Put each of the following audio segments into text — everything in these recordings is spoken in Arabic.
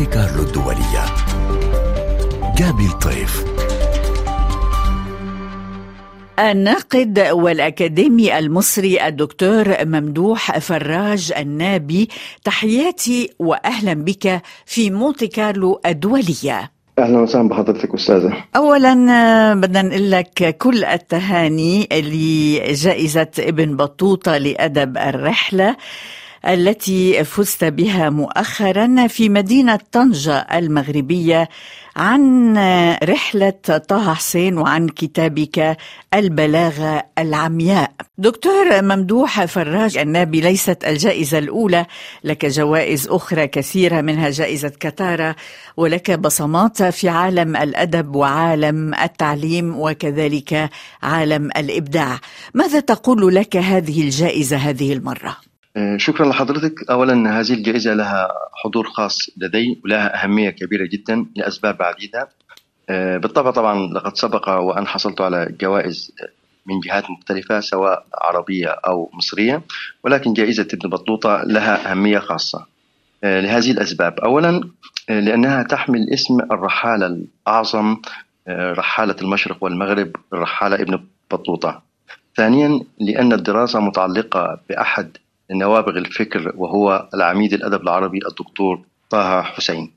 مونتي كارلو الدولية جابي الطيف الناقد والأكاديمي المصري الدكتور ممدوح فراج النابي تحياتي وأهلا بك في مونتي كارلو الدولية. أهلا وسهلا بحضرتك أستاذة. اولا بدنا نقول لك كل التهاني لجائزة ابن بطوطة لأدب الرحلة. التي فزت بها مؤخرا في مدينة طنجة المغربية عن رحلة طه حسين وعن كتابك البلاغة العمياء. دكتور ممدوح فراج النابي ليست الجائزة الأولى. لك جوائز أخرى كثيرة منها جائزة كتارا ولك بصمات في عالم الأدب وعالم التعليم وكذلك عالم الإبداع. ماذا تقول لك هذه الجائزة هذه المرة؟ آه، شكرا لحضرتك. اولا هذه الجائزة لها حضور خاص لدي ولها أهمية كبيرة جدا لأسباب عديده آه، بالطبع طبعا لقد سبق وأن حصلت على جوائز من جهات مختلفة سواء عربية أو مصرية ولكن جائزة ابن بطوطة لها أهمية خاصة. آه، لهذه الأسباب. اولا لأنها تحمل اسم الرحالة الأعظم رحالة المشرق والمغرب الرحالة ابن بطوطة. ثانيا لأن الدراسة متعلقة بأحد نوابغ الفكر وهو العميد الأدب العربي الدكتور طه حسين.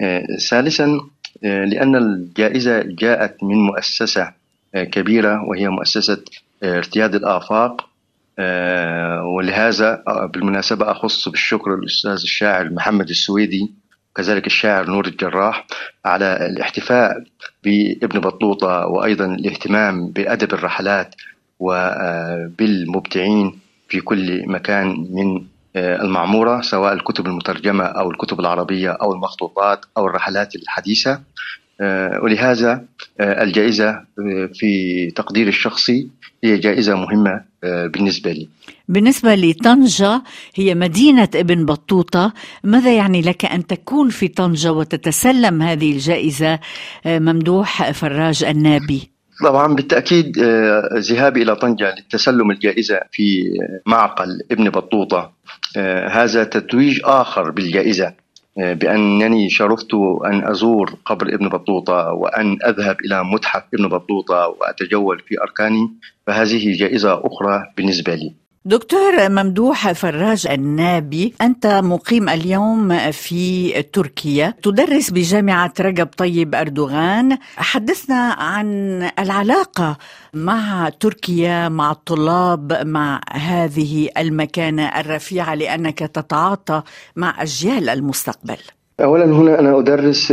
آه، ثالثا آه، لأن الجائزة جاءت من مؤسسة آه، كبيرة وهي مؤسسة ارتياد الآفاق. ولهذا بالمناسبة أخص بالشكر الأستاذ الشاعر محمد السويدي وكذلك الشاعر نور الجراح على الاحتفاء بابن بطوطة وأيضا الاهتمام بأدب الرحلات وبالمبدعين في كل مكان من آه، المعمورة سواء الكتب المترجمة أو الكتب العربية أو المخطوطات أو الرحلات الحديثة. آه، ولهذا آه، الجائزة في تقديري الشخصي هي جائزة مهمة بالنسبة لي. بالنسبة لطنجة هي مدينة ابن بطوطة. ماذا يعني لك أن تكون في طنجة وتتسلم هذه الجائزة ممدوح فراج النابي؟ طبعا بالتأكيد آه، ذهابي إلى طنجة للتسلم الجائزة في معقل ابن بطوطة آه، هذا تتويج آخر بالجائزة آه، بأنني شرفت أن أزور قبر ابن بطوطة وأن أذهب إلى متحف ابن بطوطة وأتجول في اركانه فهذه جائزة أخرى بالنسبة لي. دكتور ممدوح فراج النابي أنت مقيم اليوم في تركيا. تدرس بجامعة رجب طيب أردوغان. حدثنا عن العلاقة مع تركيا مع الطلاب مع هذه المكانة الرفيعة لأنك تتعاطى مع أجيال المستقبل. اولا هنا أنا أدرس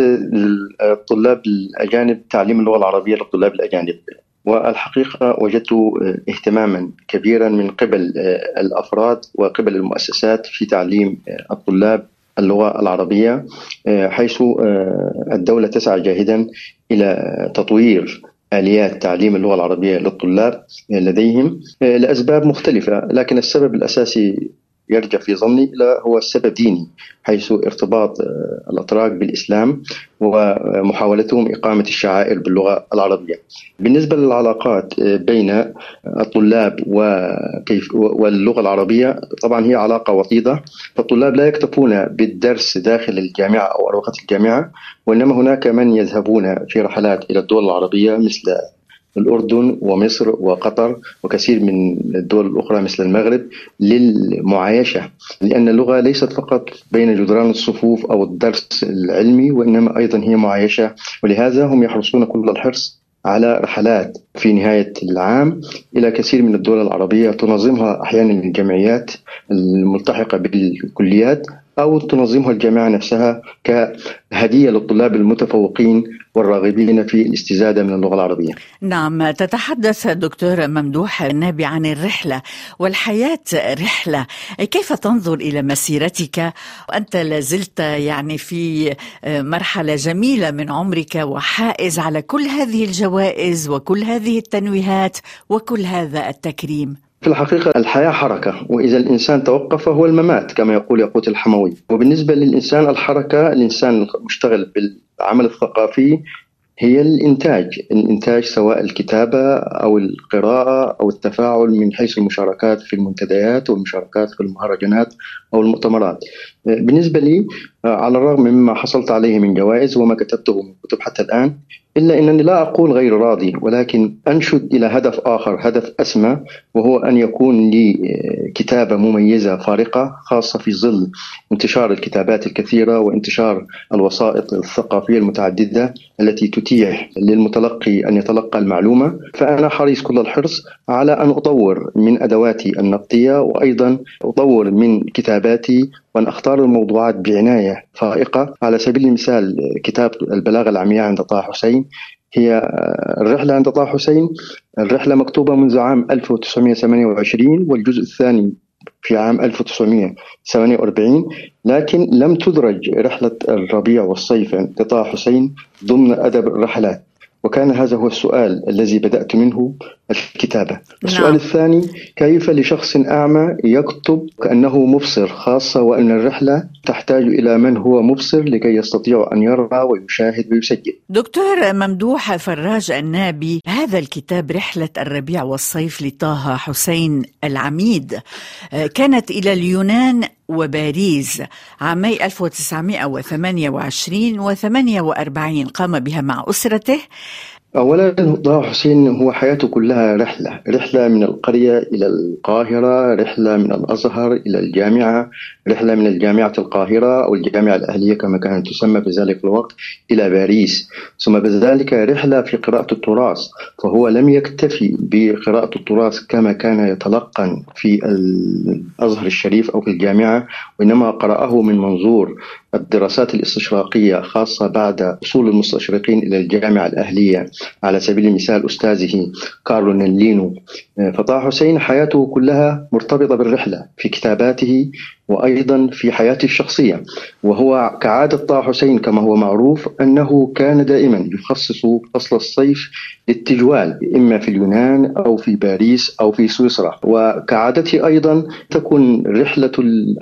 الطلاب الأجانب تعليم اللغة العربية للطلاب الأجانب. والحقيقة وجدت آه، اهتماما كبيرا من قبل آه، الأفراد وقبل المؤسسات في تعليم آه، الطلاب اللغة العربية حيث الدولة تسعى جاهدا إلى تطوير آليات تعليم اللغة العربية للطلاب لديهم لأسباب مختلفة لكن السبب الأساسي يرجع في ظني لا هو السبب ديني حيث ارتباط آه، الأتراك بالإسلام ومحاولتهم إقامة الشعائر باللغة العربية. بالنسبة للعلاقات آه، بين الطلاب وكيف واللغة العربية طبعا هي علاقة وطيدة فالطلاب لا يكتفون بالدرس داخل الجامعة أو أروقة الجامعة وإنما هناك من يذهبون في رحلات إلى الدول العربية مثل الأردن ومصر وقطر وكثير من الدول الأخرى مثل المغرب للمعايشة لأن اللغة ليست فقط بين جدران الصفوف أو الدرس العلمي وإنما أيضا هي معايشة ولهذا هم يحرصون كل الحرص على رحلات في نهاية العام إلى كثير من الدول العربية تنظمها أحيانا الجمعيات الملتحقة بالكليات أو تنظمها الجامعة نفسها كهدية للطلاب المتفوقين والراغبين في الاستزادة من اللغة العربية. نعم تتحدث دكتور ممدوح النابي عن الرحلة والحياة رحلة. كيف تنظر إلى مسيرتك؟ وأنت لازلت يعني في مرحلة جميلة من عمرك وحائز على كل هذه الجوائز وكل هذه التنويهات وكل هذا التكريم. في الحقيقة الحياة حركة وإذا الإنسان توقف هو الممات كما يقول يقوت الحموي. وبالنسبة للإنسان الحركة الإنسان المشتغل بالعمل الثقافي هي الإنتاج. الإنتاج سواء الكتابة أو القراءة أو التفاعل من حيث المشاركات في المنتديات والمشاركات في المهرجانات أو المؤتمرات. بالنسبة لي على الرغم مما حصلت عليه من جوائز وما كتبته من كتب حتى الآن إلا أنني لا أقول غير راضي ولكن أنشد إلى هدف آخر هدف أسمى وهو أن يكون لي كتابة مميزة فارقة خاصة في ظل انتشار الكتابات الكثيرة وانتشار الوسائط الثقافية المتعددة التي تتيح للمتلقي أن يتلقى المعلومة. فأنا حريص كل الحرص على أن أطور من أدواتي النقدية وأيضا أطور من كتاباتي وأن أختار الموضوعات بعناية فائقة. على سبيل المثال كتاب البلاغة العمياء عند طه حسين. هي الرحلة عند طه حسين. الرحلة مكتوبة منذ عام 1928 والجزء الثاني في عام 1948 لكن لم تدرج رحلة الربيع والصيف عند طه حسين ضمن أدب الرحلات. وكان هذا هو السؤال الذي بدأت منه. الكتابة. السؤال نعم. الثاني كيف لشخص أعمى يكتب كأنه مبصر خاصة وأن الرحلة تحتاج إلى من هو مبصر لكي يستطيع أن يرى ويشاهد ويسجل؟ دكتور ممدوح فراج النابي هذا الكتاب رحلة الربيع والصيف لطه حسين العميد كانت إلى اليونان وباريس عامي 1928 و 48 قام بها مع أسرته. أولا طه حسين هو حياته كلها رحلة رحلة من القرية إلى القاهرة رحلة من الأزهر إلى الجامعة رحلة من الجامعة القاهرة أو الجامعة الأهلية كما كانت تسمى في ذلك الوقت إلى باريس. ثم بذلك رحلة في قراءة التراث فهو لم يكتفي بقراءة التراث كما كان يتلقن في الأزهر الشريف أو في الجامعة وإنما قرأه من منظور الدراسات الاستشراقية خاصة بعد وصول المستشرقين إلى الجامعة الأهلية على سبيل المثال أستاذه كارلو نلينو فطه حسين حياته كلها مرتبطة بالرحلة في كتاباته وأيضا في حياته الشخصية وهو كعادة طه حسين كما هو معروف أنه كان دائما يخصص فصل الصيف للتجوال إما في اليونان أو في باريس أو في سويسرا. وكعادته أيضا تكون رحلة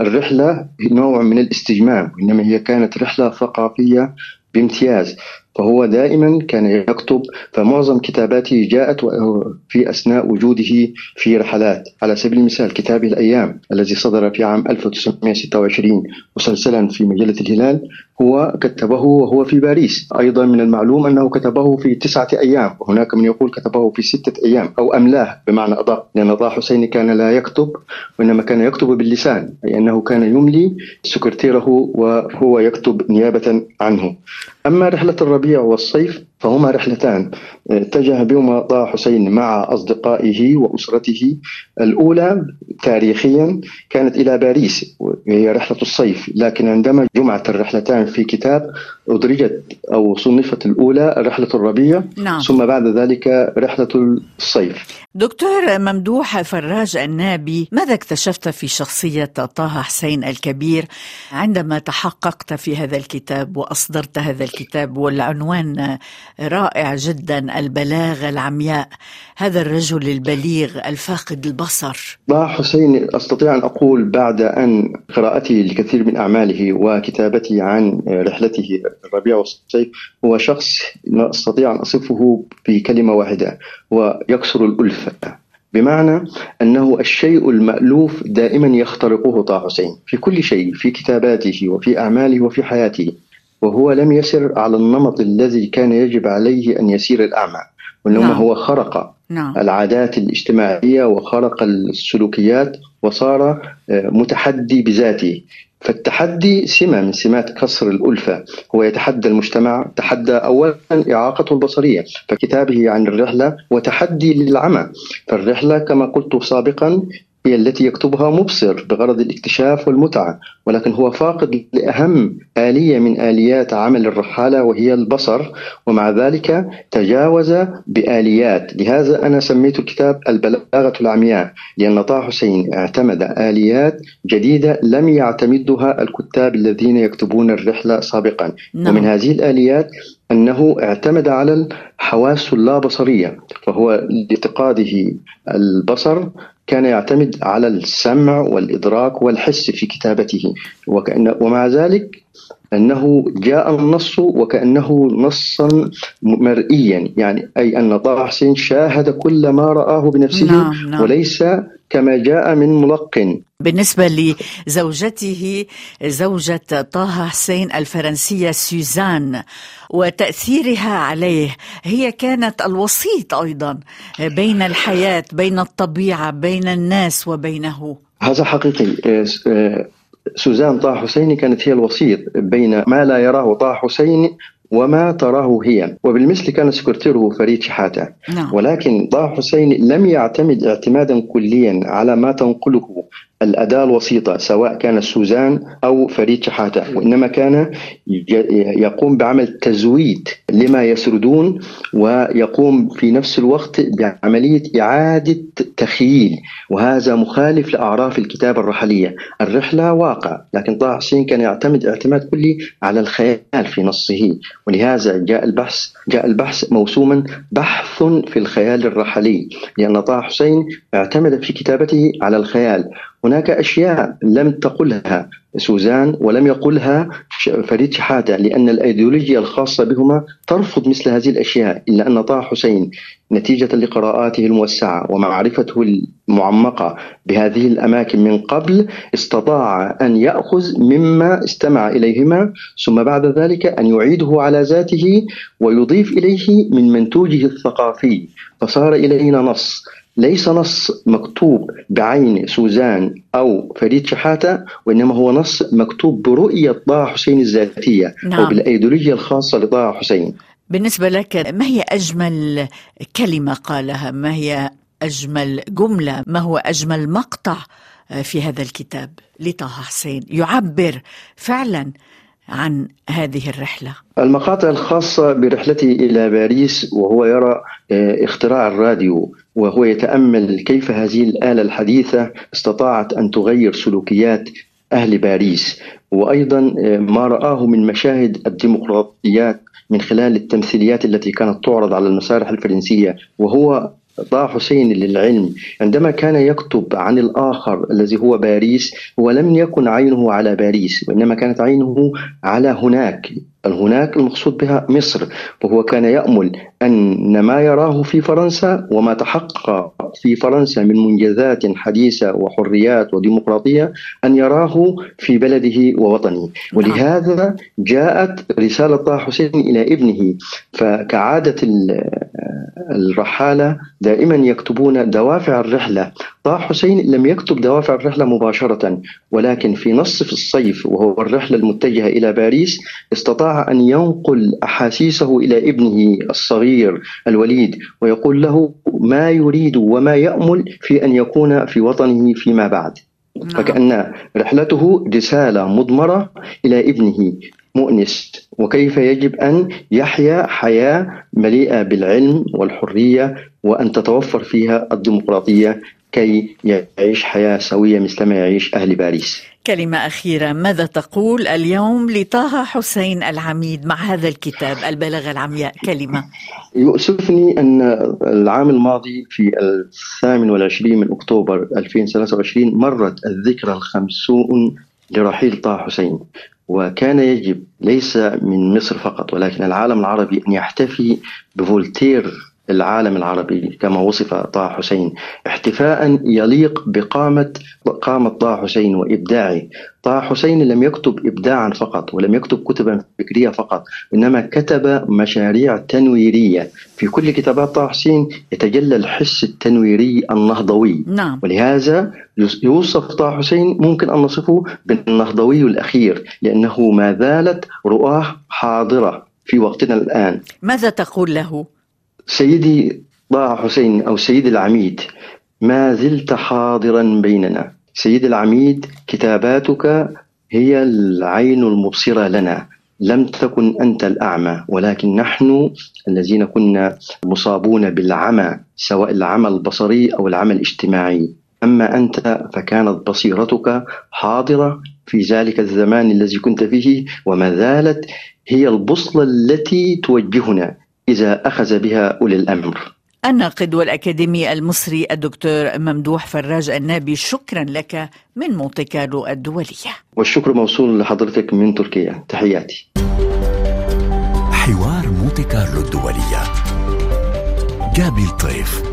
الرحلة نوع من الاستجمام إنما هي كانت رحلة ثقافية بامتياز. فهو دائما كان يكتب فمعظم كتاباته جاءت في أثناء وجوده في رحلات. على سبيل المثال كتابه الأيام الذي صدر في عام 1926 مسلسلا في مجلة الهلال هو كتبه وهو في باريس. أيضا من المعلوم أنه كتبه في تسعة أيام وهناك من يقول كتبه في ستة أيام أو أملاه بمعنى أدق لأن طه حسين كان لا يكتب وإنما كان يكتب باللسان أي أنه كان يملي سكرتيره وهو يكتب نيابة عنه. أما رحلة الربيع والصيف فهما رحلتان. اتجه بهما طه حسين مع أصدقائه وأسرته. الأولى تاريخيا كانت إلى باريس وهي رحلة الصيف. لكن عندما جمعت الرحلتان في كتاب أدرجت أو صنفت الأولى رحلة الربيع. نعم. ثم بعد ذلك رحلة الصيف. دكتور ممدوح فراج النابي ماذا اكتشفت في شخصية طه حسين الكبير عندما تحققت في هذا الكتاب وأصدرت هذا الكتاب والعنوان رائع جدا البلاغة العمياء. هذا الرجل البليغ الفاقد البصر. طه حسين أستطيع أن أقول بعد أن قراءتي لكثير من أعماله وكتابتي عن رحلته الربيع والصيف هو شخص لا أستطيع أن أصفه بكلمة واحدة ويكسر الألفة بمعنى أنه الشيء المألوف دائما يخترقه طه حسين في كل شيء في كتاباته وفي أعماله وفي حياته. وهو لم يسر على النمط الذي كان يجب عليه أن يسير الأعمى وإنما نعم. هو خرق نعم. العادات الاجتماعية وخرق السلوكيات وصار آه، متحدي بذاته فالتحدي سمة من سمات كسر الألفة هو يتحدى المجتمع تحدى أولا إعاقته البصرية فكتابه عن الرحلة وتحدي للعمى فالرحلة كما قلت سابقا هي التي يكتبها مبصر بغرض الاكتشاف والمتعة ولكن هو فاقد لأهم آلية من آليات عمل الرحالة وهي البصر ومع ذلك تجاوز بآليات لهذا أنا سميت الكتاب البلاغة العمياء لأن طه حسين اعتمد آليات جديدة لم يعتمدها الكتاب الذين يكتبون الرحلة سابقا نعم. ومن هذه الآليات أنه اعتمد على الحواس اللابصرية فهو لاعتقاده البصر كان يعتمد على السمع والإدراك والحس في كتابته وكأن ومع ذلك أنه جاء النص وكأنه نصا مرئيا يعني أي أن طه حسين شاهد كل ما رآه بنفسه نعم نعم. وليس كما جاء من ملقن. بالنسبة لزوجته زوجة طه حسين الفرنسية سوزان وتأثيرها عليه هي كانت الوسيط أيضا بين الحياة بين الطبيعة بين الناس وبينه. هذا حقيقي. سوزان طه حسين كانت هي الوسيط بين ما لا يراه طه حسين وما تراه هي وبالمثل كان سكرتيره فريد شحاتة. نعم. ولكن طه حسين لم يعتمد اعتمادا كليا على ما تنقله. الأداة الوسيطة سواء كان سوزان أو فريد شحاتة. وإنما كان يقوم بعمل تزويد لما يسردون ويقوم في نفس الوقت بعملية إعادة تخييل. وهذا مخالف لأعراف الكتابة الرحلية. الرحلة واقع لكن طه حسين كان يعتمد اعتماد كلي على الخيال في نصه. ولهذا جاء البحث جاء البحث موسوما بحث في الخيال الرحلي. لأن طه حسين اعتمد في كتابته على الخيال. هناك أشياء لم تقلها سوزان ولم يقلها فريد شحاتة لأن الأيديولوجيا الخاصة بهما ترفض مثل هذه الأشياء إلا أن طه حسين نتيجة لقراءاته الموسعة ومعرفته المعمقة بهذه الأماكن من قبل استطاع أن يأخذ مما استمع إليهما ثم بعد ذلك أن يعيده على ذاته ويضيف إليه من منتوجه الثقافي فصار إلينا نص ليس نص مكتوب بعين سوزان أو فريد شحاتة وإنما هو نص مكتوب برؤية طه حسين الذاتية نعم. وبالأيديولوجيا الخاصة لطه حسين. بالنسبة لك ما هي أجمل كلمة قالها؟ ما هي أجمل جملة؟ ما هو أجمل مقطع في هذا الكتاب لطه حسين؟ يعبر فعلا عن هذه الرحلة. المقاطع الخاصة برحلته إلى باريس وهو يرى آه، اختراع الراديو وهو يتأمل كيف هذه الآلة الحديثة استطاعت أن تغير سلوكيات أهل باريس. وأيضا آه، ما رآه من مشاهد الديمقراطيات من خلال التمثيليات التي كانت تعرض على المسارح الفرنسية وهو طه حسين للعلم. عندما كان يكتب عن الآخر الذي هو باريس هو لم يكن عينه على باريس وإنما كانت عينه على هناك. هناك المقصود بها مصر وهو كان يأمل أن ما يراه في فرنسا وما تحقق في فرنسا من منجزات حديثة وحريات وديمقراطية أن يراه في بلده ووطنه. ولهذا جاءت رسالة طه حسين إلى ابنه فكعادة الرحالة دائما يكتبون دوافع الرحلة طه حسين لم يكتب دوافع الرحلة مباشرة ولكن في نصف الصيف وهو الرحلة المتجهة إلى باريس استطاع أن ينقل أحاسيسه إلى ابنه الصغير الوليد ويقول له ما يريد وما يأمل في أن يكون في وطنه فيما بعد نعم. فكأن رحلته رسالة مضمرة إلى ابنه مؤنس وكيف يجب أن يحيا حياة مليئة بالعلم والحرية وأن تتوفر فيها الديمقراطية كي يعيش حياة سوية مثلما يعيش أهل باريس. كلمة أخيرة. ماذا تقول اليوم لطه حسين العميد مع هذا الكتاب البلاغة العمياء؟ كلمة. يؤسفني أن العام الماضي في الثامن والعشرين من أكتوبر 2023 مرت الذكرى الخمسون لرحيل طه حسين وكان يجب ليس من مصر فقط ولكن العالم العربي أن يحتفي بفولتير العالم العربي كما وصف طه حسين. احتفاء يليق بقامة قامة طه حسين وإبداعه. طه حسين لم يكتب إبداعا فقط ولم يكتب كتبا فكرية فقط إنما كتب مشاريع تنويرية. في كل كتابات طه حسين يتجلى الحس التنويري النهضوي. نعم. ولهذا يوصف طه حسين ممكن أن نصفه بالنهضوي الأخير لأنه ما زالت رؤاه حاضرة في وقتنا الآن. ماذا تقول له؟ سيدي طه حسين أو سيدي العميد ما زلت حاضرا بيننا. سيدي العميد كتاباتك هي العين المبصرة لنا. لم تكن أنت الأعمى ولكن نحن الذين كنا مصابون بالعمى سواء العمى البصري أو العمى الاجتماعي. أما أنت فكانت بصيرتك حاضرة في ذلك الزمان الذي كنت فيه وما زالت هي البوصلة التي توجهنا. إذا أخذ بها أولي الأمر. الناقد والأكاديمي المصري الدكتور ممدوح فراج النابي شكرا لك من مونتي كارلو الدولية. والشكر موصول لحضرتك من تركيا. تحياتي. حوار مونتي كارلو الدولية. جابي الطيف